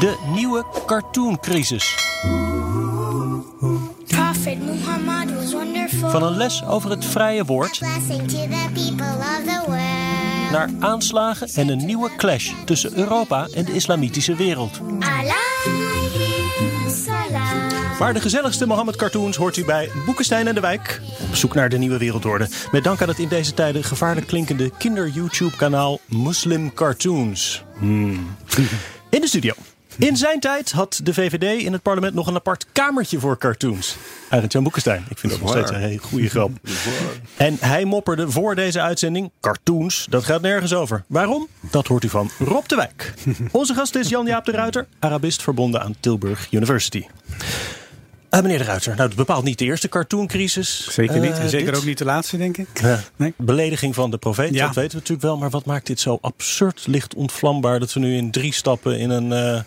De nieuwe cartooncrisis. Prophet Muhammad was wonderful. Van een les over het vrije woord Blessing to the people of the world. naar aanslagen en een nieuwe clash tussen Europa en de islamitische wereld. Maar de gezelligste Mohammed-cartoons hoort u bij Boekenstein en de Wijk. Op zoek naar de nieuwe wereldorde. Met dank aan het in deze tijden gevaarlijk klinkende kinder-YouTube-kanaal Muslim Cartoons. Hmm. In de studio. In zijn tijd had de VVD in het parlement nog een apart kamertje voor cartoons. Arend Jan Boekenstein. Ik vind dat nog steeds een hele goede grap. En hij mopperde voor deze uitzending: cartoons, dat gaat nergens over. Waarom? Dat hoort u van Rob de Wijk. Onze gast is Jan-Jaap de Ruiter, Arabist verbonden aan Tilburg University. Eh, meneer de Ruiter, nou, het bepaalt niet de eerste cartooncrisis. Zeker niet. Eh, En zeker dit. ook niet de laatste, denk ik. Ja. Nee. Belediging van de profeet, Ja. dat weten we natuurlijk wel. Maar wat maakt dit zo absurd licht ontvlambaar... dat we nu in drie stappen in een eh,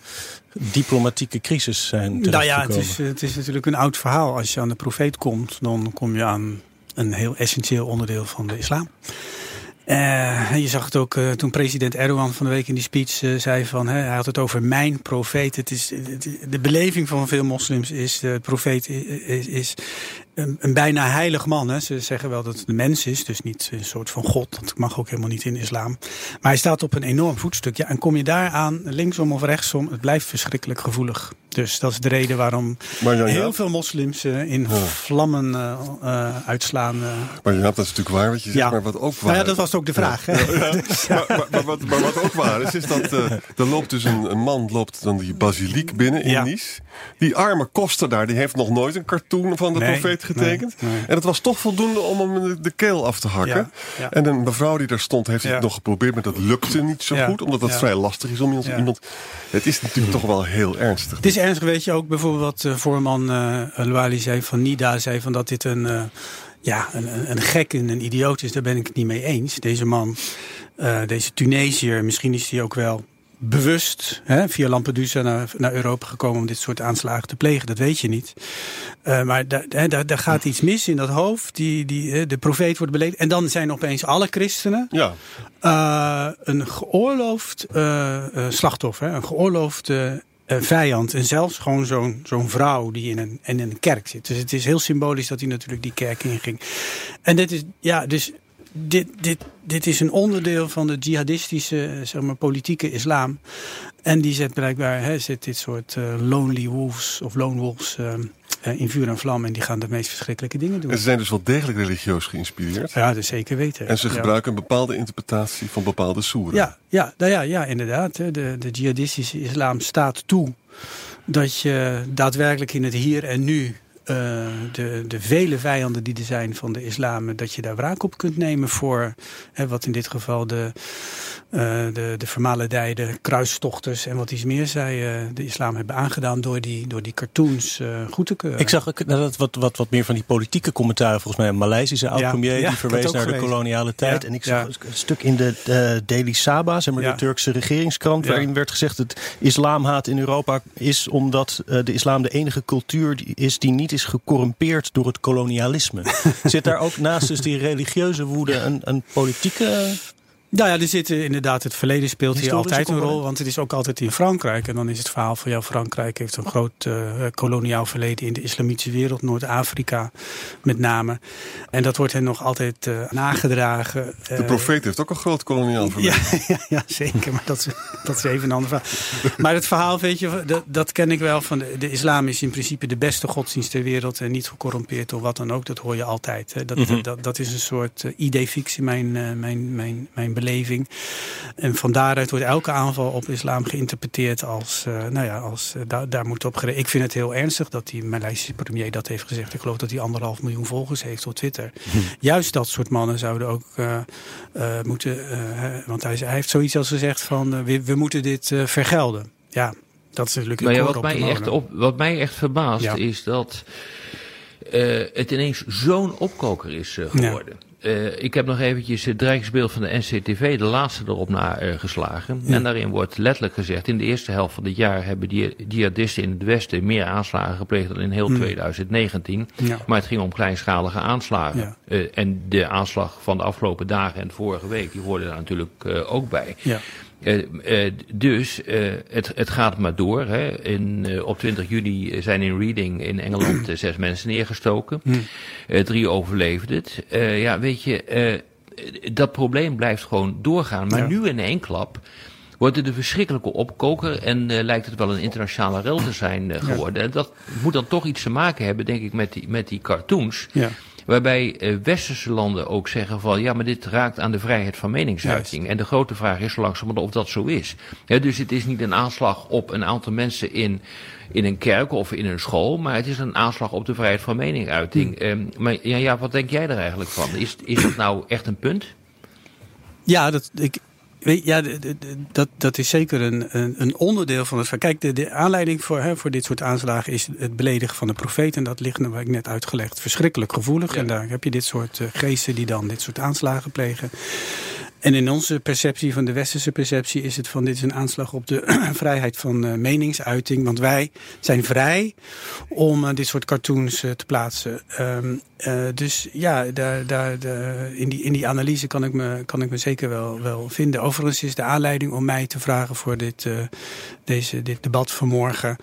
diplomatieke crisis zijn Nou ja, het is, het is natuurlijk een oud verhaal. Als je aan de profeet komt, dan kom je aan een heel essentieel onderdeel van de islam. En je zag het ook eh, toen president Erdogan van de week in die speech eh, zei van, hè, hij had het over mijn profeet. Het is, de beleving van veel moslims is, de profeet is, is een, een bijna heilig man. Hè. Ze zeggen wel dat het een mens is, dus niet een soort van god. Dat mag ook helemaal niet in islam. Maar hij staat op een enorm voetstuk. Ja, en kom je daar aan, linksom of rechtsom, het blijft verschrikkelijk gevoelig. Dus dat is de reden waarom heel veel moslims eh, in vlammen eh, eh, uitslaan. maar Jaap, dat is natuurlijk waar wat je zegt, Ja. maar wat ook waar Nou ja, dat was ook de vraag. hè. maar, maar, maar wat, maar wat ook waar is, is dat er loopt dus een, een man loopt dan die basiliek binnen in. Nice. Die arme koster daar, die heeft nog nooit een cartoon van de Nee, profeet getekend. nee, nee. En het was toch voldoende om hem de, keel af te hakken. Ja. En een mevrouw die daar stond, heeft het nog geprobeerd, maar dat lukte niet zo goed. Omdat dat vrij lastig is om iemand. Het is natuurlijk toch wel heel ernstig. Het is ernstig, weet je ook bijvoorbeeld wat eh, voorman eh Louali zei van NIDA zei van dat dit een, eh, ja, een, een- gek en een idioot is. Daar ben ik het niet mee eens. Deze man, deze Tunesiër, misschien is hij ook wel bewust hè, via Lampedusa naar, naar Europa gekomen om dit soort aanslagen te plegen. Dat weet je niet. Eh, maar daar, gaat iets mis in dat hoofd. Die, die, de profeet wordt beledigd. En dan zijn opeens alle christenen Ja, eh, een geoorloofd eh, slachtoffer, een geoorloofd eh, vijand. En zelfs gewoon zo'n zo'n vrouw die in een, in een kerk zit. Dus het is heel symbolisch dat hij natuurlijk die kerk inging. En dit is, ja, dus dit, dit, dit is een onderdeel van de jihadistische, eh, zeg maar, politieke islam. En die zet blijkbaar hè, zet dit soort eh, lonely wolves of lone wolves eh, in vuur en vlam. En die gaan de meest verschrikkelijke dingen doen. en ze zijn dus wel degelijk religieus geïnspireerd. Ja, dat zeker weten. En ze Ja. gebruiken een bepaalde interpretatie van bepaalde soeren. Ja, ja, nou ja, ja inderdaad. hè. De, de jihadistische islam staat toe dat je daadwerkelijk in het hier en nu de, de vele vijanden die er zijn van de islam, dat je daar wraak op kunt nemen voor hè, wat in dit geval de, eh de, de vermalendijde kruistochters en wat iets meer zij eh, de islam hebben aangedaan door die, door die cartoons eh, goed te keuren. Ik zag ook nou, dat wat, wat, wat meer van die politieke commentaren. Volgens mij een Maleisische oud-premier Ja, ja, die verwees naar de koloniale tijd. Ja, en ik zag een stuk in de eh, Daily Sabah, zeg maar de Turkse regeringskrant, waarin werd gezegd dat islamhaat in Europa is omdat eh, de islam de enige cultuur is die niet is gecorrumpeerd door het kolonialisme. Zit daar ook naast dus die religieuze woede een, een politieke... Nou ja, er zit eh, inderdaad het verleden speelt hier altijd een rol. Want het is ook altijd in Frankrijk. En dan is het verhaal van jou, Frankrijk heeft een groot eh, koloniaal verleden in de islamitische wereld, Noord-Afrika met name. En dat wordt hen nog altijd eh, nagedragen. De profeet heeft ook een groot koloniaal verleden. ja, ja, ja, zeker. Maar dat is, dat is even een ander verhaal. Maar het verhaal, weet je, dat, dat ken ik wel. Van de, de islam is in principe de beste godsdienst ter wereld. En niet gecorrumpeerd door wat dan ook. Dat hoor je altijd. Hè. Dat, Mhm. dat, dat is een soort uh, idee fix in mijn, uh, mijn, mijn, mijn beleving. En van daaruit wordt elke aanval op islam geïnterpreteerd als, uh, nou ja, als uh, daar, daar moet op gereden. Ik vind het heel ernstig dat die Maleisische premier dat heeft gezegd. Ik geloof dat hij anderhalf miljoen volgers heeft op Twitter. Mhm. Juist dat soort mannen zouden ook uh, moeten. want hij, hij, heeft zoiets als gezegd van we, we moeten dit vergelden. Ja, Dat is natuurlijk een ja, wat, mij echt op, wat mij echt verbaast Ja. is dat eh, het ineens zo'n opkoker is eh, geworden. Eh, ik heb nog eventjes het dreigingsbeeld van de NCTV, de laatste erop eh, geslagen. En daarin wordt letterlijk gezegd, in de eerste helft van dit jaar hebben die jihadisten in het Westen meer aanslagen gepleegd dan in heel 2019. Hmm. Ja. Maar het ging om kleinschalige aanslagen. Ja. Eh, en de aanslag van de afgelopen dagen en vorige week, die hoorden daar natuurlijk ook bij. Eh, eh, dus eh, het, het gaat maar door. Hè. In, op 20 juli zijn in Reading in Engeland zes mensen neergestoken. Eh, drie overleefden het. Ja, weet je, dat probleem blijft gewoon doorgaan. Maar Ja. nu in één klap wordt het een verschrikkelijke opkoker en lijkt het wel een internationale rel te zijn geworden. En dat moet dan toch iets te maken hebben, denk ik, met die, met die cartoons. Ja. Waarbij eh, westerse landen ook zeggen van ja, maar dit raakt aan de vrijheid van meningsuiting. En de grote vraag is zo langzamerhand of dat zo is. Dus het is niet een aanslag op een aantal mensen in, in een kerk of in een school, maar het is een aanslag op de vrijheid van meningsuiting. Ehm, maar ja, ja, wat denk jij er eigenlijk van? Is, is dat nou echt een punt? Ja, dat, ik, ja dat, dat is zeker een, een, een onderdeel van het verhaal. Kijk, de, de aanleiding voor, hè, voor dit soort aanslagen is het beledigen van de profeet. En dat ligt, nou, wat ik net uitgelegd, verschrikkelijk gevoelig. En daar heb je dit soort eh, geesten die dan dit soort aanslagen plegen. En in onze perceptie, van de westerse perceptie, is het van dit is een aanslag op de vrijheid van eh, meningsuiting. Want wij zijn vrij om eh, dit soort cartoons eh, te plaatsen. Ehm, eh, dus ja, daar, daar, de- in, die, in die analyse kan ik me, kan ik me zeker wel, wel vinden. Overigens is de aanleiding om mij te vragen voor dit, eh, deze, dit debat vanmorgen.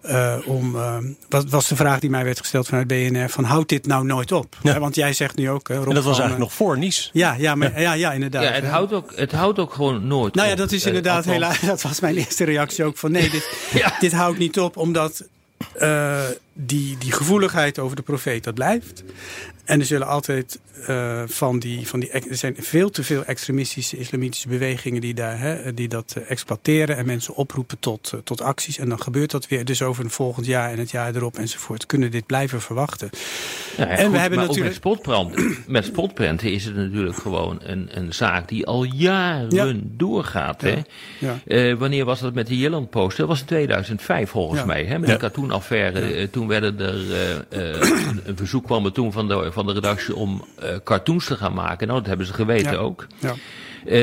eh, om, eh, wat was de vraag die mij werd gesteld vanuit BNR: van houdt dit nou nooit op? Ja. Want jij zegt nu ook. Rob, En dat was van, eigenlijk nog voor Nice. Ja, ja, maar, ja. ja, inderdaad. Ja. Houdt ook, het houdt ook gewoon nooit Nou ja, dat is Eh, inderdaad helaas. Dat was mijn eerste reactie ook van nee, dit, Ja. dit houdt niet op, omdat eh, die, die gevoeligheid over de profeet dat blijft. En er zullen altijd eh, van die, van die, er zijn veel te veel extremistische islamitische bewegingen die, daar, hè, die dat eh, exploiteren en mensen oproepen tot, eh, tot acties. En dan gebeurt dat weer. Dus over een volgend jaar en het jaar erop enzovoort kunnen dit blijven verwachten. Ja, ja, En we hebben maar natuurlijk- ook met spotprenten, met spotprenten is het natuurlijk gewoon een, een zaak die al jaren Ja. doorgaat. Hè? Ja. Eh, wanneer was dat met de Jelland Post? Dat was in 2005 volgens Ja. mij. Hè? Met Ja. de cartoonaffaire. Toen werden er eh, eh, een, een verzoek kwam er toen van de, van de redactie om eh, cartoons te gaan maken. Nou, dat hebben ze geweten Ja. ook. Ja.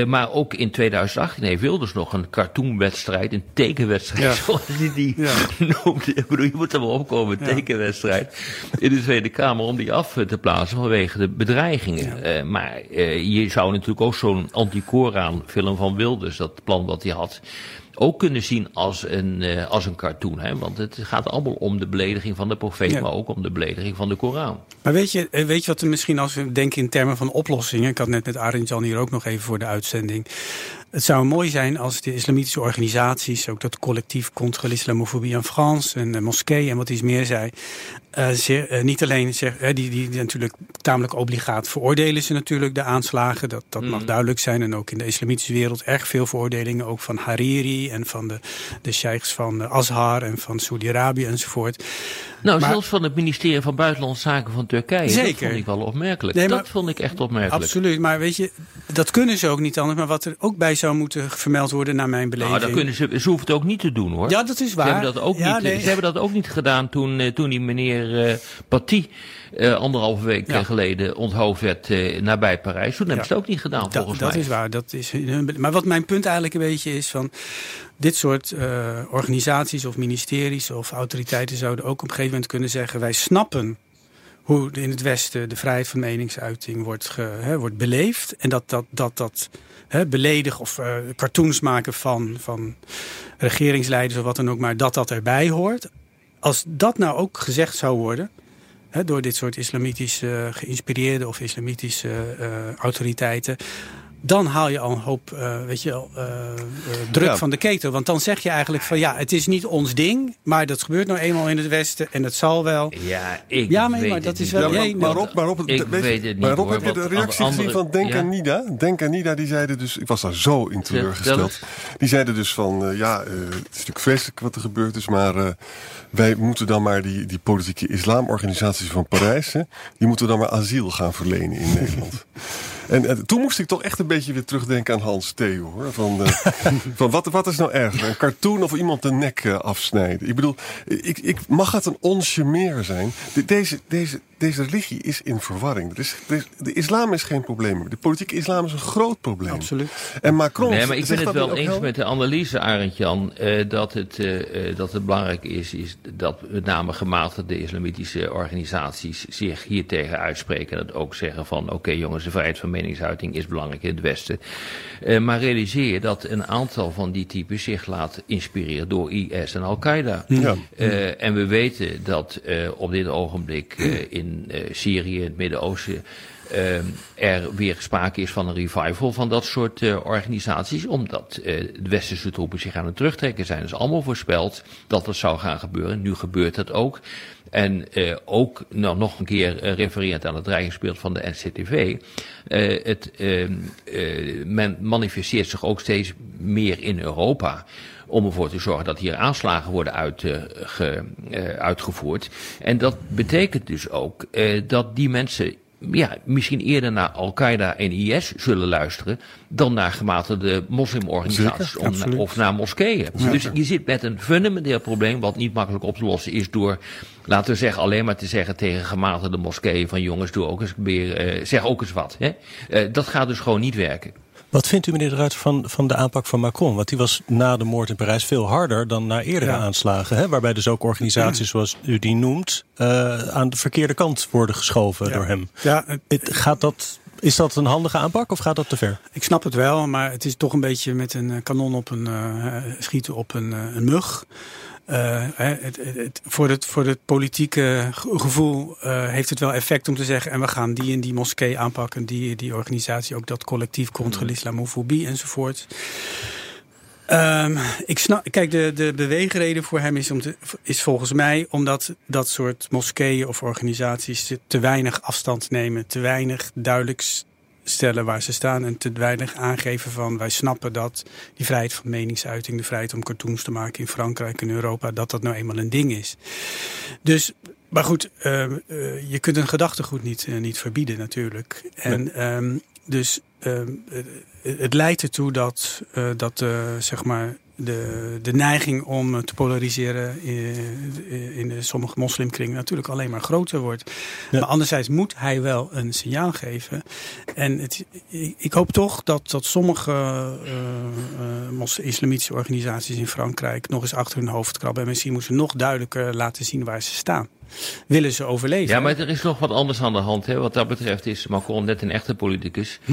Maar ook in 2018 heeft Wilders nog een cartoonwedstrijd, een tekenwedstrijd, Ja. zoals hij die Ja. noemde. Ik bedoel, je moet er wel opkomen, een Ja. tekenwedstrijd in de Tweede Kamer om die af te plaatsen vanwege de bedreigingen. Maar je zou natuurlijk ook zo'n anti-Koran film van Wilders, dat plan wat hij had, ook kunnen zien als een, eh, als een cartoon. Hè? Want het gaat allemaal om de belediging van de profeet, Ja. maar ook om de belediging van de Koran. Maar weet je, eh, weet je wat er misschien als we denken in termen van oplossingen. Ik had net met Arend Jan hier ook nog even voor de uitzending. Het zou mooi zijn als de islamitische organisaties, ook dat collectief Contre l'Islamofobie en France en de moskee en wat iets meer zei. Eh, eh, niet alleen zeg, eh, die, die, die natuurlijk tamelijk obligaat veroordelen ze natuurlijk de aanslagen. Dat, dat mag duidelijk zijn. En ook in de islamitische wereld erg veel veroordelingen. Ook van Hariri en van de, de sheikhs van Azhar en van Saudi-Arabië enzovoort. Nou, Maar- zelfs van het ministerie van Buitenlandse Zaken van Turkije. Dat Zeker. vond ik wel opmerkelijk. Nee, maar- dat vond ik echt opmerkelijk. Absoluut, maar weet je, dat kunnen ze ook niet anders. Maar wat er ook bij zou moeten vermeld worden, naar mijn beleving. Nou, dat kunnen ze, ze hoeven het ook niet te doen hoor. Ja, dat is Ze waar. hebben dat ook, Ja, niet, nee. ze hebben dat ook niet gedaan toen, toen die meneer eh Paty eh, anderhalve week Ja. eh, geleden onthoofd werd nabij Parijs. Toen hebben ze het ook niet gedaan Dat, volgens dat mij. is waar. Dat is hun maar wat mijn punt eigenlijk een beetje is van dit soort organisaties of ministeries of autoriteiten zouden ook op een gegeven moment kunnen zeggen: wij snappen hoe in het Westen de vrijheid van meningsuiting wordt, ge, hè, wordt beleefd. En dat dat, dat, dat hè, beledigen of cartoons maken van, van regeringsleiders of wat dan ook, maar dat dat erbij hoort. Als dat nou ook gezegd zou worden, hè, door dit soort islamitisch eh, geïnspireerde of islamitische eh, autoriteiten. Dan haal je al een hoop eh, weet je, wel, eh, eh, druk Ja. van de ketel. Want dan zeg je eigenlijk van ja, het is niet ons ding. Maar dat gebeurt nou eenmaal in het Westen en het zal wel. Ja, ik Ja, maar- weet maar het dat is niet. wel- Ja, maar, nee, maar Rob, maar Rob, ik weet je- weet het niet, maar Rob, hoor, heb je de reactie andere- gezien van Denk ja. en Nida? Denk en Nida, die zeiden dus... Ik was daar zo in teleurgesteld. Die zeiden dus van... ja, eh, het is natuurlijk vreselijk wat er gebeurd is... maar eh, wij moeten dan maar die, die politieke islamorganisaties van Parijs... Hè, die moeten dan maar asiel gaan verlenen in Nederland. En, en toen moest ik toch echt een beetje weer terugdenken aan Hans Theo. Hoor. Van, eh, van wat, wat is nou erger? Een cartoon of iemand de nek eh, afsnijden? Ik bedoel, ik, ik, mag het een onsje meer zijn? De- deze, deze, deze religie is in verwarring. Er is, er is- de islam is geen probleem. De politieke islam is een groot probleem. Absoluut. En Macron Nee, maar ik ben het wel eens met de analyse, Arend Jan, eh, dat, het, eh, eh, dat het belangrijk is, is dat met name gematigde islamitische organisaties zich hiertegen uitspreken. En dat ook zeggen van, oké jongens, de vrijheid van meningsuiting is belangrijk in het Westen. Eh, maar realiseer je dat een aantal van die types zich laat inspireren door IS en Al-Qaeda. Ja. Eh, en we weten dat eh, op dit ogenblik eh, eh, Syrië, het Midden-Oosten, eh, er weer sprake is van een revival van dat soort eh, organisaties, omdat de westerse troepen zich aan het terugtrekken zijn. Is allemaal voorspeld dat dat zou gaan gebeuren. Nu gebeurt het ook. En ook nou, nog een keer eh, aan het dreigingsbeeld van de NCTV. het, eh, eh, men manifesteert zich ook steeds meer in Europa om ervoor te zorgen dat hier aanslagen worden uit, eh, ge- eh, uitgevoerd. En dat betekent dus ook eh, dat die mensen ja, misschien eerder naar Al-Qaeda en IS zullen luisteren dan naar gematigde moslimorganisaties om- of naar moskeeën. Dus je zit met een fundamenteel probleem wat niet makkelijk op te lossen is door, laten we zeggen, alleen maar te zeggen tegen gematigde moskeeën van jongens, doe ook eens weer, zeg ook eens wat. Hè? Dat gaat dus gewoon niet werken. Wat vindt u, meneer de Ruiter, van, van de aanpak van Macron? Want die was na de moord in Parijs veel harder dan na eerdere Ja. aanslagen. Hè? Waarbij dus ook organisaties zoals u die noemt eh, aan de verkeerde kant worden geschoven Ja. door hem. Ja, het- Het- Gaat dat, is dat een handige aanpak of gaat dat te ver? Ik snap het wel, maar het is toch een beetje met een eh, kanon op een eh, schieten op een, eh, een mug. Eh, het, het, voor, het, voor het politieke ge- gevoel eh, heeft het wel effect om te zeggen... en we gaan die en die moskee aanpakken, die, die organisatie... ook dat collectief contre l'islamofobie enzovoort. Ehm, ik snap, kijk, de, de beweegreden voor hem is, om te, is volgens mij omdat dat soort moskeeën of organisaties te, te weinig afstand nemen, te weinig duidelijk stellen waar ze staan en te weinig aangeven van wij snappen dat die vrijheid van meningsuiting, de vrijheid om cartoons te maken in Frankrijk en Europa, dat dat nou eenmaal een ding is. Dus, maar goed, ehm, eh, je kunt een gedachtegoed niet, eh, niet verbieden natuurlijk. En ehm, dus ehm, eh, het leidt ertoe dat, dat zeg maar de, de neiging om te polariseren in, in de sommige moslimkringen natuurlijk alleen maar groter wordt. Ja. Maar anderzijds moet hij wel een signaal geven. En het, ik, ik hoop toch dat, dat sommige eh, mos- islamitische organisaties in Frankrijk nog eens achter hun hoofd krabben. En misschien moeten ze nog duidelijker laten zien waar ze staan. Willen ze overleven? Ja, maar er is nog wat anders aan de hand. Hè. Wat dat betreft is Macron net een echte politicus.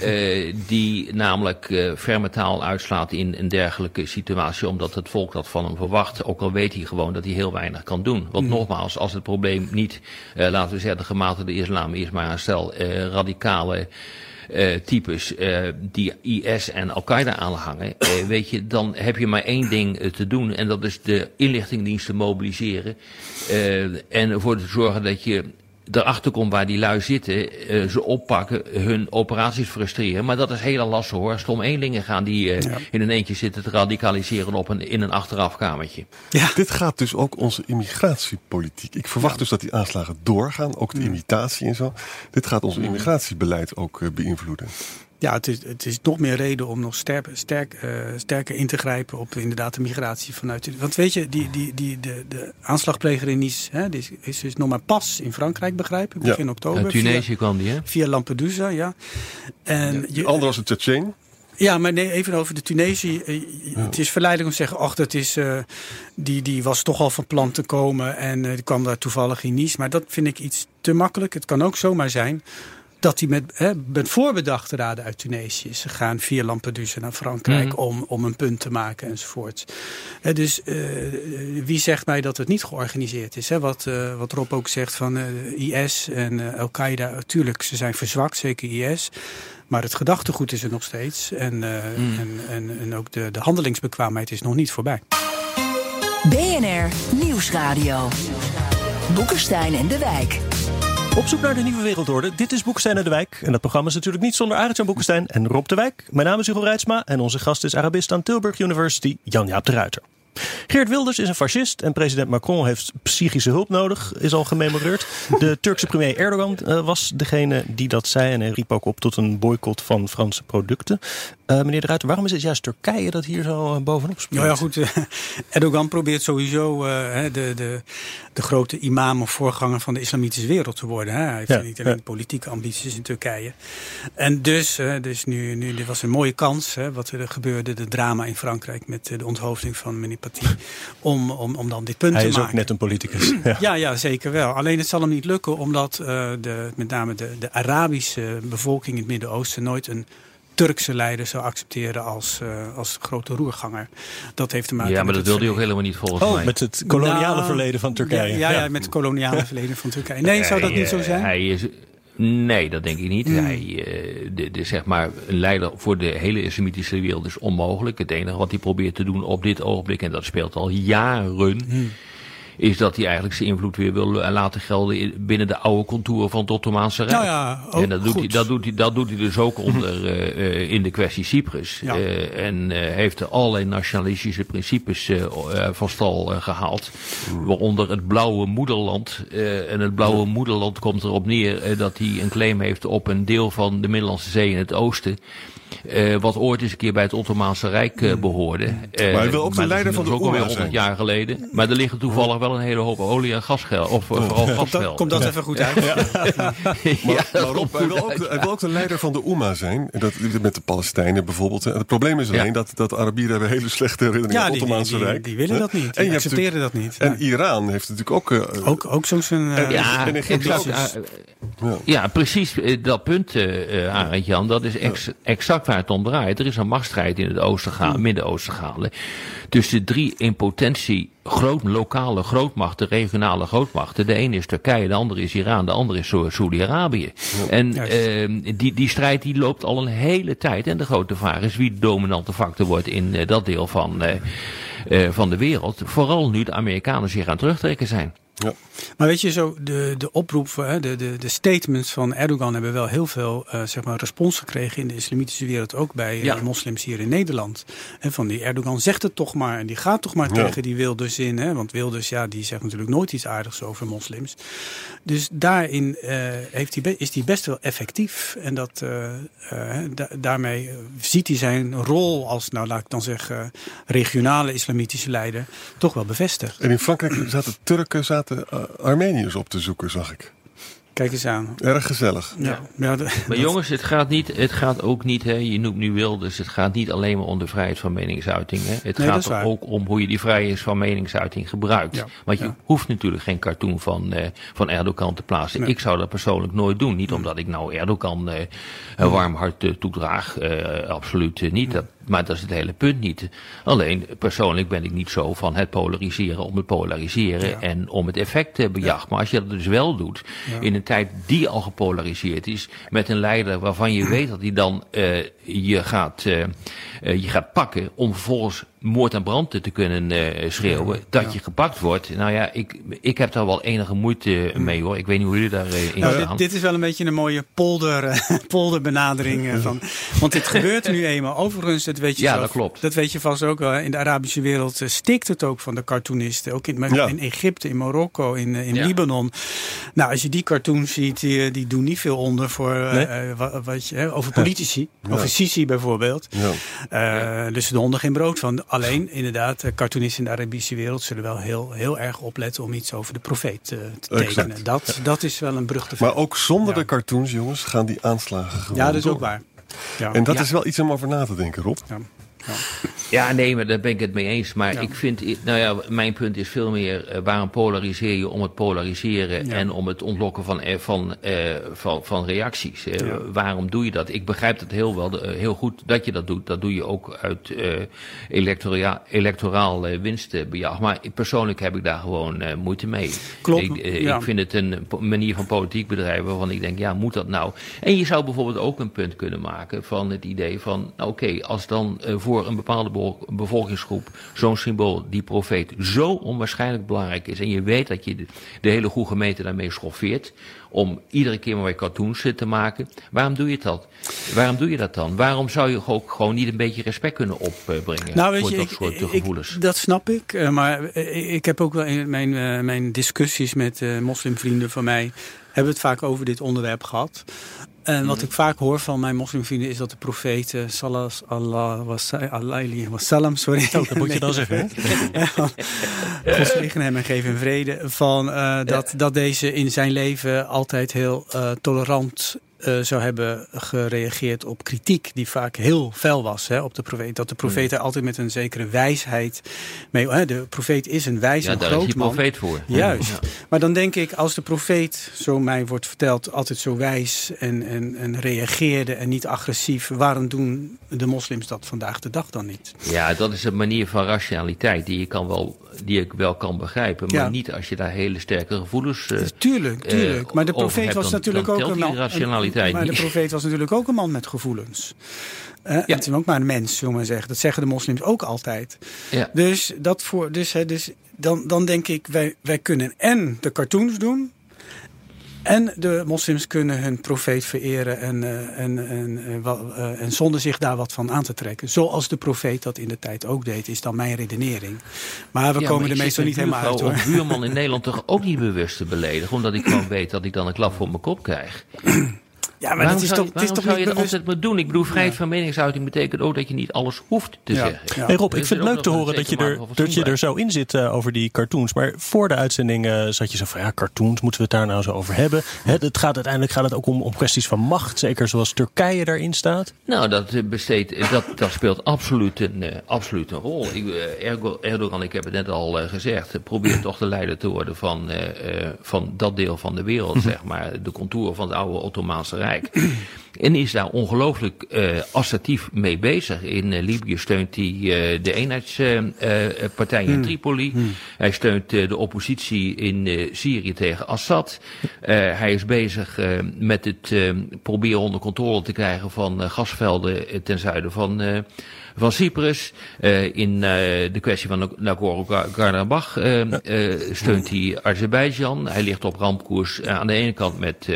eh, die namelijk eh ferme taal uitslaat in een dergelijke situatie. Omdat het volk dat van hem verwacht. Ook al weet hij gewoon dat hij heel weinig kan doen. Want nogmaals, als het probleem niet, eh, laten we zeggen, de gematigde islam is. Maar een stel radicale eh, types eh, die IS en Al-Qaeda aanhangen, eh, weet je, dan heb je maar één ding te doen en dat is de inlichtingendiensten mobiliseren en ervoor te zorgen dat je erachter komt waar die lui zitten, eh, ze oppakken, hun operaties frustreren. Maar dat is heel lastig hoor. Stom eenlingen gaan die eh, Ja. in een eentje zitten te radicaliseren op een, in een achterafkamertje. Ja. Dit gaat dus ook onze immigratiepolitiek. Ik verwacht dus dat die aanslagen doorgaan, ook de imitatie en zo. Dit gaat ons immigratiebeleid ook eh, beïnvloeden. Ja, het is, het is nog meer reden om nog sterk, sterk, eh, sterker in te grijpen op inderdaad de migratie vanuit. Want weet je, die, die, die, de, de aanslagpleger in Nice hè, die is, is dus nog maar pas in Frankrijk, begrijp ik, Ja. begin oktober. Uit Tunesië Via, kwam die hè? via Lampedusa, ja. En Die je, andere was een Tsjetsjen. ja, maar nee, even over de Tunesië. Eh, Het is verleidelijk om te zeggen, ach, dat is, eh, die, die was toch al van plan te komen en eh, die kwam daar toevallig in Nice. Maar dat vind ik iets te makkelijk. Het kan ook zomaar zijn dat hij met, hè, met voorbedachte raden uit Tunesië is gegaan via Lampedusa naar Frankrijk Mhm. om, om een punt te maken enzovoort. Eh, dus eh, wie zegt mij dat het niet georganiseerd is? Hè? Wat, eh, wat Rob ook zegt van eh, IS en eh, Al-Qaeda, natuurlijk, ze zijn verzwakt, zeker IS. Maar het gedachtegoed is er nog steeds. En, eh, en, en, en ook de, de handelingsbekwaamheid is nog niet voorbij. BNR Nieuwsradio. Boekenstein en de Wijk. Op zoek naar de nieuwe wereldorde. Dit is Boekestein en de Wijk. En dat programma is natuurlijk niet zonder Arend-Jan Boekestein en Rob de Wijk. Mijn naam is Hugo Reitsma en onze gast is Arabist aan Tilburg University, Jan-Jaap de Ruiter. Geert Wilders is een fascist en president Macron heeft psychische hulp nodig, is al gememoreerd. De Turkse premier Erdogan uh, was degene die dat zei en hij riep ook op tot een boycott van Franse producten. Uh, meneer de Ruiter, waarom is het juist Turkije dat hier zo uh, bovenop speelt? Nou ja, goed. Erdogan probeert sowieso de, de, de grote imam of voorganger van de islamitische wereld te worden. Hè. Hij heeft ja, niet alleen ja. politieke ambities in Turkije. En dus, dus nu, nu dit was een mooie kans, hè, wat er gebeurde, de drama in Frankrijk met de onthoofding van meneer Paty, om, om, om dan dit punt Hij te is maken. ook net een politicus. Ja. Ja, ja, zeker wel. Alleen het zal hem niet lukken omdat de, met name de, de Arabische bevolking in het Midden-Oosten nooit een Turkse leider zou accepteren als, uh, als grote roerganger. Dat heeft te maken Ja, maar dat wilde hij ook helemaal niet volgens Oh, mij. met het koloniale Nou, verleden van Turkije. Ja, ja, ja, met het koloniale verleden van Turkije. Nee, zou dat Hij, niet zo eh, zijn? Hij is, nee, dat denk ik niet. Hmm. Hij, eh, de, de, zeg maar, een leider voor de hele islamitische wereld is onmogelijk. Het enige wat hij probeert te doen op dit ogenblik, en dat speelt al jaren, Hmm. Is dat hij eigenlijk zijn invloed weer wil eh, laten gelden in- binnen de oude contouren van het Ottomaanse Rijk. Nou ja, ook en dat doet, hij, dat, doet hij, dat doet hij dus ook onder, eh, in de kwestie Cyprus. Ja. Eh, en heeft er allerlei nationalistische principes van stal eh, gehaald. Waaronder het blauwe moederland. En het blauwe moederland komt erop neer dat hij een claim heeft op een deel van de Middellandse Zee in het oosten. Wat ooit eens een keer bij het Ottomaanse Rijk eh, behoorde. Eh, Maar hij wil ook de leider van de Oema 100 zijn. jaar geleden. Maar er liggen toevallig wel een hele hoop olie en gasgeld. Of eh, vooral Komt gasgeld. dat, komt dat even goed uit? Ja, Maar, maar Rob, hij, wil ook, de- hij wil ook de leider van de Oema zijn. En Dat, met de Palestijnen bijvoorbeeld. En het probleem is Ja. alleen dat, dat de Arabieren hebben hele slechte herinneringen Ja, aan het Ottomaanse die, Rijk. die willen dat niet. En Die hebt accepteren dat niet. En Ja. Iran heeft natuurlijk ook... eh, Ook, ook zo'n... Ja, en ook. eh, Ja. ja, precies eh, dat punt, eh eh, Arend Jan. Dat is ex- exact waar het om draait. Er is een machtsstrijd in het oosten gaan, Midden-Oosten gaande. Tussen drie in potentie groot, lokale grootmachten, regionale grootmachten. De ene is Turkije, de andere is Iran, de andere is Sa- Saudi-Arabië. En eh, die, die strijd die loopt al een hele tijd. En de grote vraag is wie de dominante factor wordt in eh, dat deel van, eh, eh, van de wereld. Vooral nu de Amerikanen zich aan het terugtrekken zijn. Ja. Maar weet je, zo de, de oproep, de, de, de statements van Erdogan hebben wel heel veel eh, zeg maar respons gekregen in de islamitische wereld. Ook bij eh, Ja. moslims hier in Nederland. Hè, van die Erdogan zegt het toch maar en die gaat toch maar Ja. tegen die Wilders in. Hè, want Wilders, ja, die zegt natuurlijk nooit iets aardigs over moslims. Dus daarin eh, heeft hij is hij best wel effectief. En dat, da- daarmee ziet hij zijn rol als, nou laat ik dan zeggen, regionale islamitische leider toch wel bevestigd. En in Frankrijk zaten Turken, zaten eh, Armeniërs op te zoeken, zag ik. Kijk eens aan. Erg gezellig. Ja, ja, de- Maar dat- jongens, het gaat, niet, het gaat ook niet, hè, je noemt nu Wilders, het gaat niet alleen maar om de vrijheid van meningsuiting. Hè. Het Nee, gaat er ook om hoe je die vrijheid van meningsuiting gebruikt. Ja, Want je ja. hoeft natuurlijk geen cartoon van, eh, van Erdogan te plaatsen. Nee. Ik zou dat persoonlijk nooit doen. Niet omdat ik nou Erdogan eh, een warm hart toedraag, eh, absoluut niet. Dat, maar dat is het hele punt niet. Alleen, persoonlijk ben ik niet zo van het polariseren om het polariseren Ja. en om het effect te bejagen. Maar als je dat dus wel doet, in een tijd die al gepolariseerd is, met een leider waarvan je weet dat hij dan eh, je, gaat, eh, eh, je gaat pakken om vervolgens moord en brand te kunnen eh, schreeuwen, dat je gepakt wordt. Nou ja, ik, ik heb daar wel enige moeite mee hoor. Ik weet niet hoe jullie daarin in Nou, staan. dit, dit is wel een beetje een mooie polder, eh, polderbenadering. eh, van, want dit gebeurt nu eenmaal. Overigens, dat weet je, Ja, zelf- dat klopt. Dat weet je vast ook wel. In de Arabische wereld eh, stikt het ook van de cartoonisten. Ook in, Ja. in Egypte, in Marokko, in, eh, in Ja. Libanon. Nou, als je die cartoons ziet, die, eh, die doen niet veel onder voor eh, Nee? eh, wat je, hè, over politici. Over Sisi bijvoorbeeld. Ja. Eh, Dus de honden geen brood van. Alleen, inderdaad, cartoonisten in de Arabische wereld zullen wel heel, heel erg opletten om iets over de profeet eh, te Exact. tekenen. Dat, dat is wel een brug te Maar ver. ook zonder Ja. de cartoons, jongens, gaan die aanslagen gewoon Ja, dat is door. ook waar. Ja. En dat is wel iets om over na te denken, Rob. Ja. Nee, maar daar ben ik het mee eens. Maar Ja. ik vind, nou ja, mijn punt is veel meer eh, waarom polariseer je om het polariseren Ja. en om het ontlokken van, eh, van, eh, van, van reacties. Waarom doe je dat? Ik begrijp het heel wel, heel goed dat je dat doet. Dat doe je ook uit electoraal eh, winstbejag. Maar persoonlijk heb ik daar gewoon moeite mee. Klopt, Ik, ik vind het een manier van politiek bedrijven waarvan ik denk, ja, moet dat nou? En je zou bijvoorbeeld ook een punt kunnen maken van het idee van, nou, oké, als dan eh, voor een bepaalde bevolkingsgroep, zo'n symbool, die profeet, zo onwaarschijnlijk belangrijk is. En je weet dat je de, de hele goede gemeente daarmee schoffeert. Om iedere keer maar weer cartoons eh, te maken. Waarom doe je dat? Waarom doe je dat dan? Waarom zou je ook gewoon niet een beetje respect kunnen opbrengen Nou, voor je, dat ik, soort eh, ik- gevoelens? dat snap ik. eh, maar ik heb ook wel in mijn, mijn discussies met moslimvrienden van mij... hebben het vaak over dit onderwerp gehad. En Mhm. wat ik vaak hoor van mijn moslimvrienden is dat de profeet... eh, sallallahu alaihi wasallam, sorry. Oh, dat moet je dan zeggen. God zegen hem en geef hem vrede. Van, eh, dat, dat deze in zijn leven altijd heel eh, tolerant eh, zou hebben gereageerd op kritiek. Die vaak heel fel was hè, op de profeet. Dat de profeet er altijd met een zekere wijsheid mee... Hè, de profeet is een wijs Ja, en daar is groot die man. profeet voor. Juist. Ja. Maar dan denk ik, als de profeet, zo mij wordt verteld, altijd zo wijs en, en, en reageerde en niet agressief, waarom doen de moslims dat vandaag de dag dan niet? Ja, dat is een manier van rationaliteit die, je kan wel, die ik wel kan begrijpen. Maar Ja. niet als je daar hele sterke gevoelens... eh, Tuurlijk, tuurlijk. eh, maar de profeet was natuurlijk ook telt een Maar de profeet was natuurlijk ook een man met gevoelens. Eh, Het is ook maar een mens, zullen we maar zeggen. Dat zeggen de moslims ook altijd. Ja. Dus, dat voor, dus, hè, dus dan, dan denk ik, wij, wij kunnen en de cartoons doen. En de moslims kunnen hun profeet vereren en, eh, en, en, eh, eh, en zonder zich daar wat van aan te trekken. Zoals de profeet dat in de tijd ook deed, is dan mijn redenering. Maar we Ja, komen maar er meestal niet helemaal uit hoor. buurman in Nederland toch ook niet bewust te beledigen. Omdat ik gewoon weet dat ik dan een klap voor mijn kop krijg. Ja, maar waarom dat is zou, toch, je- het is waarom toch zou niet je dat altijd maar doen? Ik bedoel, vrijheid van meningsuiting betekent ook dat je niet alles hoeft te Ja, zeggen. ja. Hey Rob, ik vind het leuk te horen dat je, er, dat je er zo in zit eh, over die cartoons. Maar voor de uitzending eh, zat je zo van ja, cartoons, moeten we het daar nou zo over hebben? Hè, het gaat uiteindelijk gaat het ook om, om kwesties van macht. Zeker zoals Turkije daarin staat. Nou, dat, eh, besteedt, eh, dat, dat speelt absoluut een, eh, absoluut een rol. Ik, Ergo- Erdogan, ik heb het net al gezegd, probeert toch de leider te worden van, eh, eh, van dat deel van de wereld, zeg maar. De contouren van het oude Ottomaanse Rijk. bag En is daar ongelooflijk eh, assertief mee bezig. In eh, Libië steunt hij eh, de eenheidspartij in Tripoli. Hij steunt de oppositie in Syrië tegen Assad. Eh, hij is bezig eh, met het eh, proberen onder controle te krijgen van gasvelden ten zuiden van, eh, van Cyprus. Eh, in eh, de kwestie van Nagorno-Karabakh eh, steunt hij Azerbeidzjan. Hij ligt op rampkoers aan de ene kant met,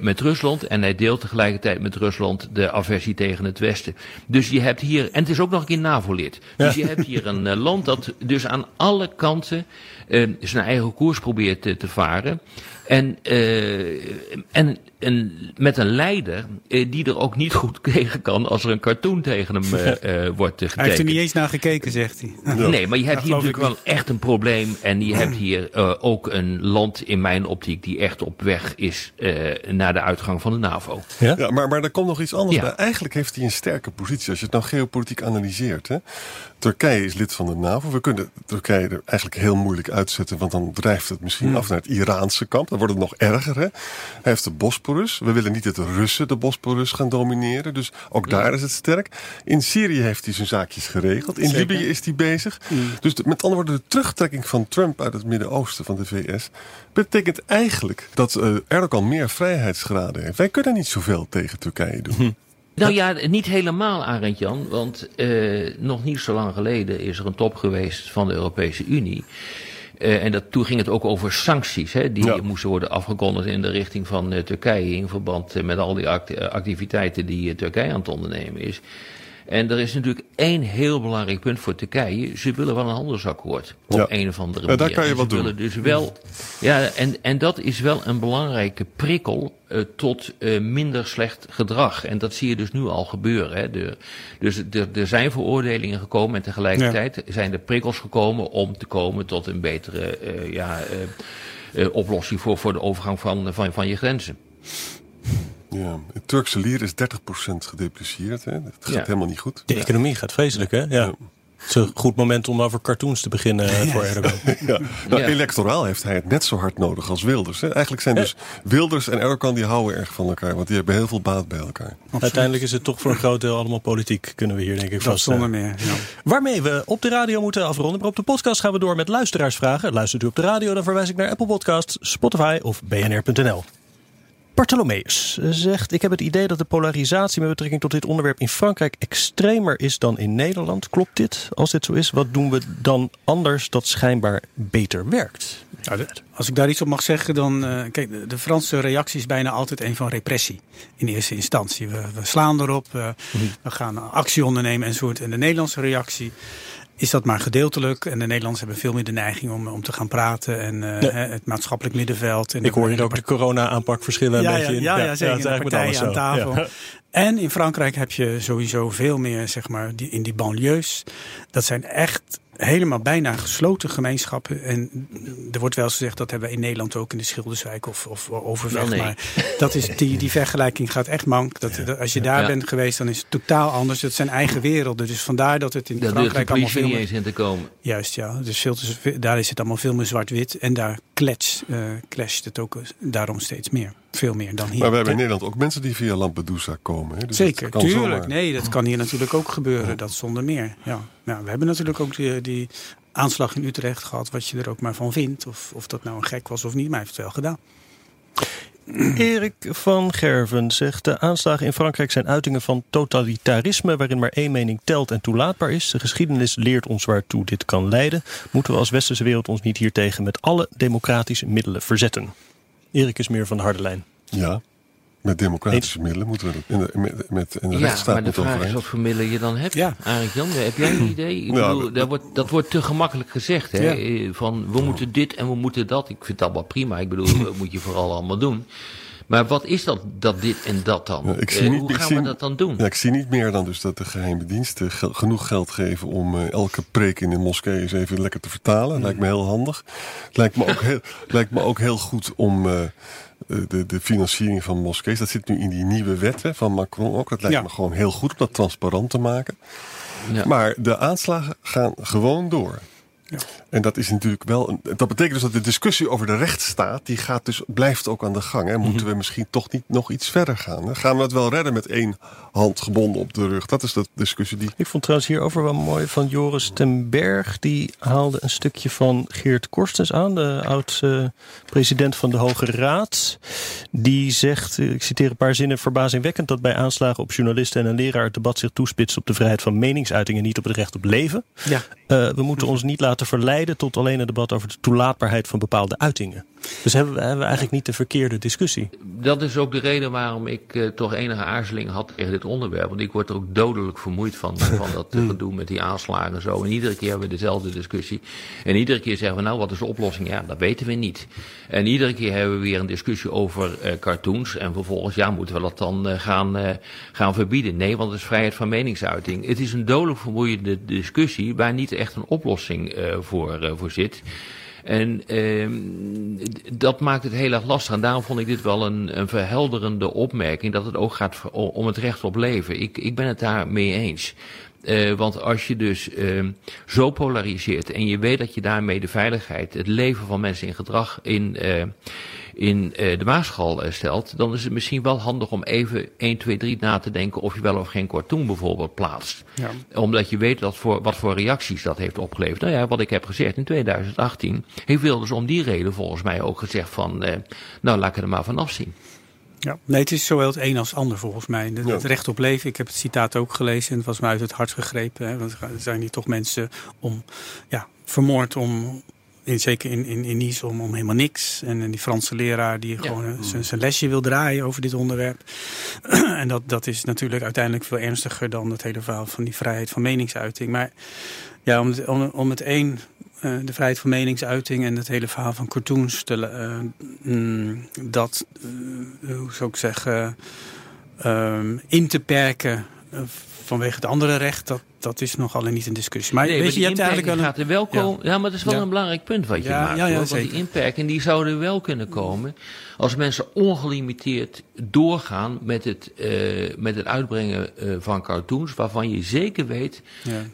met Rusland. En hij deelt tegelijkertijd met Rusland de aversie tegen het Westen. Dus je hebt hier, en het is ook nog een keer NAVO-lid. Dus je hebt hier een eh, land dat dus aan alle kanten eh, zijn eigen koers probeert eh, te varen. En, eh, en, en met een leider eh, die er ook niet goed tegen kan als er een cartoon tegen hem eh, eh, wordt eh, Hij heeft er getekend. niet eens naar gekeken, zegt hij. Nee, maar je hebt hier natuurlijk wel echt een probleem. En je hebt hier eh, ook een land in mijn optiek die echt op weg is eh, naar de uitgang van de NAVO. Ja? Ja, maar, maar er komt nog iets anders Ja. bij. Eigenlijk heeft hij een sterke positie als je het nou geopolitiek analyseert. Hè. Turkije is lid van de NAVO. We kunnen Turkije er eigenlijk heel moeilijk uitzetten, want dan drijft het misschien af naar het Iraanse kamp. Dan wordt het nog erger. Hè. Hij heeft de Bosporus. We willen niet dat de Russen de Bosporus gaan domineren. Dus ook daar is het sterk. In Syrië heeft hij zijn zaakjes geregeld. In Zeker. Libië is hij bezig. Dus de- met andere woorden, de terugtrekking van Trump uit het Midden-Oosten van de VS betekent eigenlijk dat eh, Erdogan meer vrijheidsgraden heeft. Wij kunnen niet zoveel tegen Turkije doen. Nou ja, niet helemaal, Arend Jan. Want eh, nog niet zo lang geleden is er een top geweest van de Europese Unie. Eh, en dat, toen ging het ook over sancties, hè, die Ja. moesten worden afgekondigd in de richting van eh, Turkije. In verband eh, met al die act- activiteiten die Turkije aan het ondernemen is. En er is natuurlijk één heel belangrijk punt voor Turkije. Ze willen wel een handelsakkoord. Op Ja. een of andere Ja, manier. daar kan je En wat ze doen. willen dus wel. Ja, en, en dat is wel een belangrijke prikkel eh, tot eh, minder slecht gedrag. En dat zie je dus nu al gebeuren. Hè. De, dus er, zijn veroordelingen gekomen en tegelijkertijd zijn er prikkels gekomen om te komen tot een betere eh, ja, oplossing voor, voor de overgang van, van, van je grenzen. Ja, het Turkse lier is 30% gedeprecieerd. Hè. Het gaat Ja. helemaal niet goed. De economie gaat vreselijk, hè? Ja. Het is een goed moment om over cartoons te beginnen eh, voor Erdogan. Ja. Nou, Ja. Electoraal heeft hij het net zo hard nodig als Wilders. Hè. Eigenlijk zijn dus Wilders en Erdogan die houden erg van elkaar. Want die hebben heel veel baat bij elkaar. Uiteindelijk is het toch voor een groot deel allemaal politiek, kunnen we hier denk ik vaststellen. zonder meer. Ja. Waarmee we op de radio moeten afronden. Maar op de podcast gaan we door met luisteraarsvragen. Luistert u op de radio, dan verwijs ik naar Apple Podcasts, Spotify of bnr.nl. Bartholomeus zegt: Ik heb het idee dat de polarisatie met betrekking tot dit onderwerp in Frankrijk extremer is dan in Nederland. Klopt dit? Als dit zo is, wat doen we dan anders dat schijnbaar beter werkt? Ja, als ik daar iets op mag zeggen, dan. eh, kijk, de, de Franse reactie is bijna altijd een van repressie. In eerste instantie. We, we slaan erop, eh, we gaan actie ondernemen enzovoort. En de Nederlandse reactie is dat maar gedeeltelijk. En de Nederlanders hebben veel meer de neiging om, om te gaan praten. En eh, Ja. hè, het maatschappelijk middenveld. En Ik hoor hier ook de corona-aanpak verschillen een ja, beetje ja, in. ja, ja, zeker. met partijen aan tafel. Ja. En in Frankrijk heb je sowieso veel meer, zeg maar, die, in die banlieues. Dat zijn echt helemaal bijna gesloten gemeenschappen. En er wordt wel eens gezegd, dat hebben we in Nederland ook in de Schilderswijk of, of Overvecht. Wel nee. Maar dat is, die, die vergelijking gaat echt mank. Dat, dat- als je daar Ja. bent geweest, dan is het totaal anders. Het zijn eigen werelden. Dus vandaar dat het in de Frankrijk allemaal veel niet meer... eens in te komen. Juist, ja. Dus veel te, daar is het allemaal veel meer zwart-wit. En daar klets, eh, clasht het ook daarom steeds meer. Veel meer dan hier. Maar we hebben in Nederland ook mensen die via Lampedusa komen. Hè? Dus Zeker, dat tuurlijk. zomaar. Nee, dat kan hier natuurlijk ook gebeuren. Dat zonder meer. Ja. Nou, we hebben natuurlijk ook die, die aanslag in Utrecht gehad. Wat je er ook maar van vindt. Of, of dat nou een gek was of niet. Maar hij heeft het wel gedaan. Erik van Gerven zegt: De aanslagen in Frankrijk zijn uitingen van totalitarisme. waarin maar één mening telt en toelaatbaar is. De geschiedenis leert ons waartoe dit kan leiden. Moeten we als westerse wereld ons niet hiertegen met alle democratische middelen verzetten? Erik is meer van de harde lijn. Ja, met democratische middelen moeten we dat in de, met, met in de Ja, rechtsstaat maar de vraag is wat voor middelen je dan hebt. Ja. Arendt Jan, heb jij een idee? Ik Ja, bedoel, dat- dat, wordt, dat wordt te gemakkelijk gezegd. Hè? Ja. Eh, Van we moeten dit en we moeten dat. Ik vind dat wel prima. Ik bedoel, dat moet je vooral allemaal doen. Maar wat is dat, dat dit en dat dan? Ja, ik Eh, zie niet, hoe ik gaan zie, we dat dan doen? Ja, ik zie niet meer dan dus dat de geheime diensten genoeg geld geven om eh, elke preek in de moskee eens even lekker te vertalen. Lijkt me heel handig. Lijkt me ook heel, lijkt me ook heel goed om eh, de, de financiering van moskees. Dat zit nu in die nieuwe wet hè, van Macron ook. Dat lijkt Ja. me gewoon heel goed om dat transparant te maken. Ja. Maar de aanslagen gaan gewoon door. Ja. En dat is natuurlijk wel. Een, dat betekent dus dat de discussie over de rechtsstaat. die gaat dus, blijft ook aan de gang. Hè. Moeten we misschien toch niet nog iets verder gaan? Hè? Gaan we het wel redden met één hand gebonden op de rug? Dat is de discussie die. Ik vond trouwens hierover wel mooi van Joris ten Berg. Die haalde een stukje van Geert Korstens aan, de oud-president van de Hoge Raad. Die zegt, ik citeer een paar zinnen, verbazingwekkend dat bij aanslagen op journalisten en een leraar het debat zich toespitst op de vrijheid van meningsuiting en niet op het recht op leven. Ja. Eh, we moeten ons niet laten verleiden tot alleen een debat over de toelaatbaarheid van bepaalde uitingen. Dus hebben we, hebben we eigenlijk niet de verkeerde discussie. Dat is ook de reden waarom ik eh, toch enige aarzeling had tegen dit onderwerp. Want ik word er ook dodelijk vermoeid van, van dat eh, gedoe met die aanslagen en zo. En iedere keer hebben we dezelfde discussie. En iedere keer zeggen we, nou, wat is de oplossing? Ja, dat weten we niet. En iedere keer hebben we weer een discussie over eh, cartoons. En vervolgens, ja, moeten we dat dan eh, gaan, eh, gaan verbieden? Nee, want het is vrijheid van meningsuiting. Het is een dodelijk vermoeiende discussie waar niet echt een oplossing eh, voor, eh, voor zit. En d- dat maakt het heel erg lastig. En daarom vond ik dit wel een, een verhelderende opmerking. Dat het ook gaat om het recht op leven. Ik, ik ben het daar mee eens. Eh, want als je dus ehm, zo polariseert en je weet dat je daarmee de veiligheid, het leven van mensen in gedrag in, eh, in eh, de maatschappij eh, stelt, dan is het misschien wel handig om even 1, 2, 3 na te denken of je wel of geen cartoon bijvoorbeeld plaatst. Ja. Omdat je weet dat voor, wat voor reacties dat heeft opgeleverd. Nou ja, wat ik heb gezegd in 2018, heeft Wilders om die reden volgens mij ook gezegd van, eh, nou laat ik er maar vanaf zien. Ja. Nee, het is zowel het een als het ander volgens mij. Ja. Het recht op leven, ik heb het citaat ook gelezen en het was me uit het hart gegrepen. Hè, want er zijn hier toch mensen om, ja, vermoord om, in, zeker in, in, in Nice, om, om helemaal niks. En, die Franse leraar die gewoon eh, zijn- zijn lesje wil draaien over dit onderwerp. en dat, dat is natuurlijk uiteindelijk veel ernstiger dan het hele verhaal van die vrijheid van meningsuiting. Maar ja, om het, om, om het één, eh, de vrijheid van meningsuiting en het hele verhaal van cartoons te, eh, mm, dat, hoe zou ik zeggen, ehm, in te perken vanwege het andere recht, dat, dat is nogal niet een discussie. Maar Nee, weet maar je, je hebt eigenlijk wel gaat er wel komen. Ja. maar dat is wel Ja. een belangrijk punt wat je Ja, maakt. ja, hoor. Want die inperking die zouden wel kunnen komen als mensen ongelimiteerd doorgaan met het, eh, met het uitbrengen eh, van cartoons, waarvan je zeker weet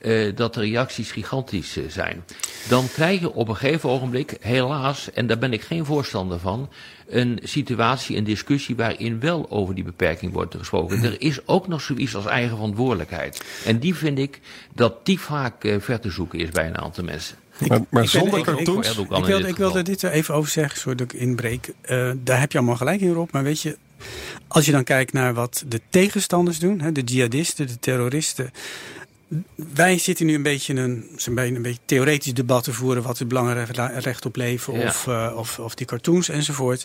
eh, dat de reacties gigantisch zijn. Dan krijg je op een gegeven ogenblik, helaas, en daar ben ik geen voorstander van, een situatie, een discussie waarin wel over die beperking wordt gesproken. Er is ook nog zoiets als eigen verantwoordelijkheid. En die vind ik dat die vaak eh, ver te zoeken is bij een aantal mensen. Maar, maar ik ben- zonder ik- ik- cartoons. Ik in wilde, dit ik wilde dit er even over zeggen, zodat ik inbreek. Eh, daar heb je allemaal gelijk in, Rob. Maar weet je, Als je dan kijkt naar wat de tegenstanders doen, hè, de jihadisten, de terroristen. Wij zitten nu een beetje een, een beetje een beetje theoretisch debat te voeren. Wat het belangrijk recht op leven Ja. of, eh, of, of die cartoons enzovoort.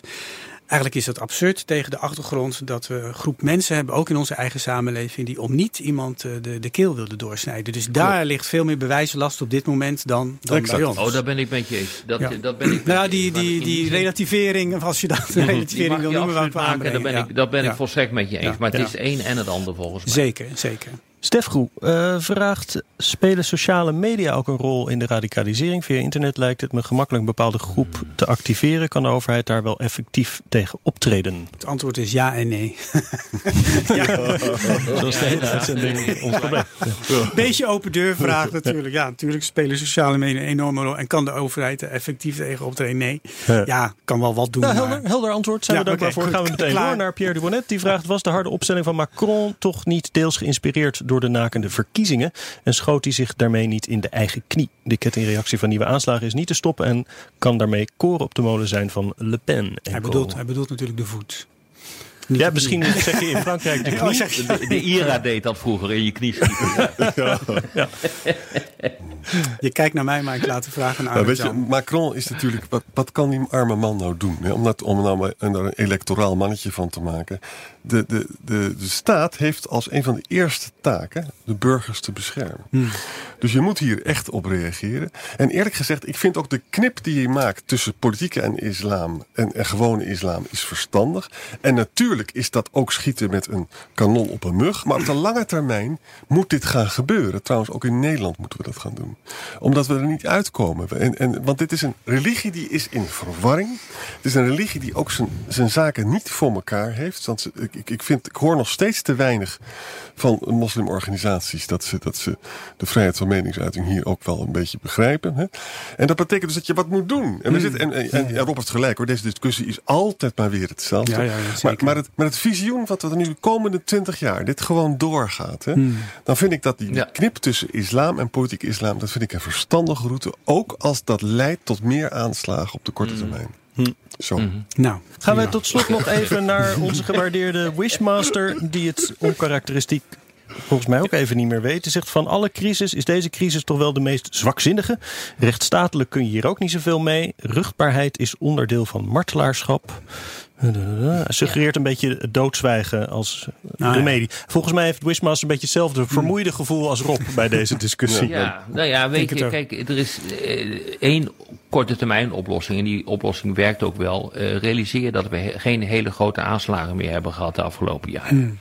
Eigenlijk is dat absurd tegen de achtergrond dat we een groep mensen hebben, ook in onze eigen samenleving, die om niet iemand eh, de, de keel wilden doorsnijden. Dus daar ligt veel meer bewijslast op dit moment dan, dan Exact. bij ons. Oh, daar ben ik met je eens. Dat, Ja. dat ben ik nou ja, die, die, die zin- relativering, of als je dat een relativering wil noemen, waar we maken. Daar ben, ik, daar ben Ja. ik volstrekt met je eens. Ja. Maar het Ja. is één en het ander volgens mij. Zeker, zeker. Stef Groe eh, vraagt: spelen sociale media ook een rol in de radicalisering? Via internet lijkt het me gemakkelijk een bepaalde groep te activeren. Kan de overheid daar wel effectief tegen optreden? Het antwoord is ja en nee. Zoals de hele uitzending ons probleem. Beetje open deur vraag natuurlijk. Ja, natuurlijk spelen sociale media een enorme rol. En kan de overheid er effectief tegen optreden? Nee. Ja. Ja, kan wel wat doen. Nou, maar- helder, antwoord. Zijn Ja, we dankbaar oké, voor. Gaan we meteen Klaar. door naar Pierre Dubonnet. Die vraagt: Was de harde opstelling van Macron toch niet deels geïnspireerd door de nakende verkiezingen? En schoot hij zich daarmee niet in de eigen knie? De kettingreactie van nieuwe aanslagen is niet te stoppen en kan daarmee koren op de molen zijn van Le Pen. en hij, bedoelt, hij bedoelt natuurlijk de voet. Niet Ja, misschien knie. zeg je in Frankrijk de Oh, knie. zeg je- De, de IRA deed dat vroeger in je knie schieten. Je kijkt naar mij, maar ik laat de vraag aan Nou, weet je. Macron is natuurlijk. Wat, wat kan die arme man nou doen? Hè? Om, dat, om nou een electoraal mannetje van te maken. De, de, de, de staat heeft als een van de eerste taken de burgers te beschermen. Hmm. Dus je moet hier echt op reageren. En eerlijk gezegd, ik vind ook de knip die je maakt tussen politieke en islam en, en gewone islam is verstandig. En natuurlijk is dat ook schieten met een kanon op een mug. Maar op de lange termijn moet dit gaan gebeuren. Trouwens, ook in Nederland moeten we dat gaan doen. Omdat we er niet uitkomen. En, en, want dit is een religie die is in verwarring. Het is een religie die ook zijn, zijn zaken niet voor elkaar heeft. Want ze- ik, ik, vind, ik hoor nog steeds te weinig van moslimorganisaties dat ze, dat ze de vrijheid van meningsuiting hier ook wel een beetje begrijpen. Hè? En dat betekent dus dat je wat moet doen. En, we zitten, en, en, en, gelijk hoor, deze discussie is altijd maar weer hetzelfde. Ja, ja, ja, maar, maar, het, maar het visioen wat er nu de komende twintig jaar dit gewoon doorgaat. Hè, Hmm. Dan vind ik dat die, Ja. knip tussen islam en politiek islam, dat vind ik een verstandige route. Ook als dat leidt tot meer aanslagen op de korte termijn. Zo. Nou, Gaan wij prima. tot slot nog even naar onze gewaardeerde Wishmaster, die het onkarakteristiek volgens mij ook even niet meer weet. Hij zegt van alle crisis is deze crisis toch wel de meest zwakzinnige. Rechtsstatelijk kun je hier ook niet zoveel mee. Ruchtbaarheid is onderdeel van martelaarschap. Hij suggereert een beetje het doodzwijgen als Ah, ja. remedie. Volgens mij heeft Wishmaster een beetje hetzelfde vermoeide gevoel als Rob bij deze discussie. Ja, nou ja, weet je, kijk, er is eh, één korte termijn oplossing. En die oplossing werkt ook wel. Eh, realiseer dat we he- geen hele grote aanslagen meer hebben gehad de afgelopen jaren.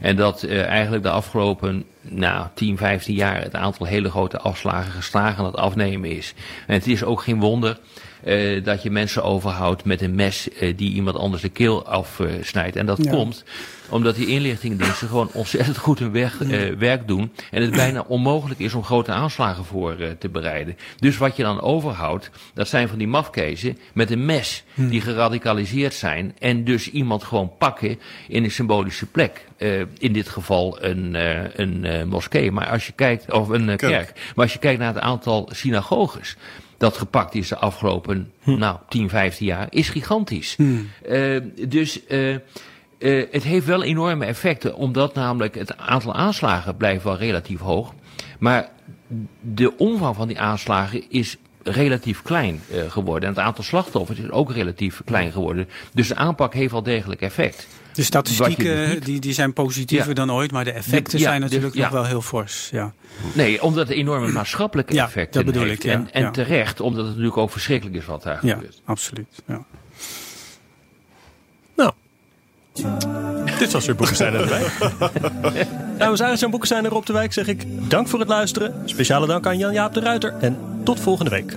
En dat eh, eigenlijk de afgelopen nou, 10, 15 jaar het aantal hele grote afslagen gestaag aan het afnemen is. En het is ook geen wonder eh, dat je mensen overhoudt met een mes eh, die iemand anders de keel afsnijdt. en dat Ja. komt omdat die inlichtingendiensten gewoon ontzettend goed hun weg, eh, werk doen. En het bijna onmogelijk is om grote aanslagen voor eh, te bereiden. Dus wat je dan overhoudt, dat zijn van die mafkezen met een mes. Die geradicaliseerd zijn. En dus iemand gewoon pakken in een symbolische plek. Eh, in dit geval een, eh, een moskee. Maar als je kijkt, of een Kerk. kerk. Maar als je kijkt naar het aantal synagoges dat gepakt is de afgelopen nou, 10, 15 jaar, is gigantisch. Eh, dus eh, eh, het heeft wel enorme effecten, omdat namelijk het aantal aanslagen blijft wel relatief hoog. Maar de omvang van die aanslagen is relatief klein geworden. En het aantal slachtoffers is ook relatief klein geworden. Dus de aanpak heeft wel degelijk effect. De statistieken dus niet- die, die zijn positiever Ja. dan ooit, maar de effecten Ja, zijn de- natuurlijk ja. nog wel heel fors. Ja. Nee, omdat het enorme maatschappelijke Ja, effecten dat bedoel heeft. ik, ja, en, en ja. terecht, omdat het natuurlijk ook verschrikkelijk is wat daar ja, gebeurt. absoluut. Ja. Nou. Dit was weer Boekenstein en de Wijk. nou, we zijn zo'n Boekenstein en Rob de Wijk zeg ik dank voor het luisteren. Speciale dank aan Jan-Jaap de Ruiter en tot volgende week.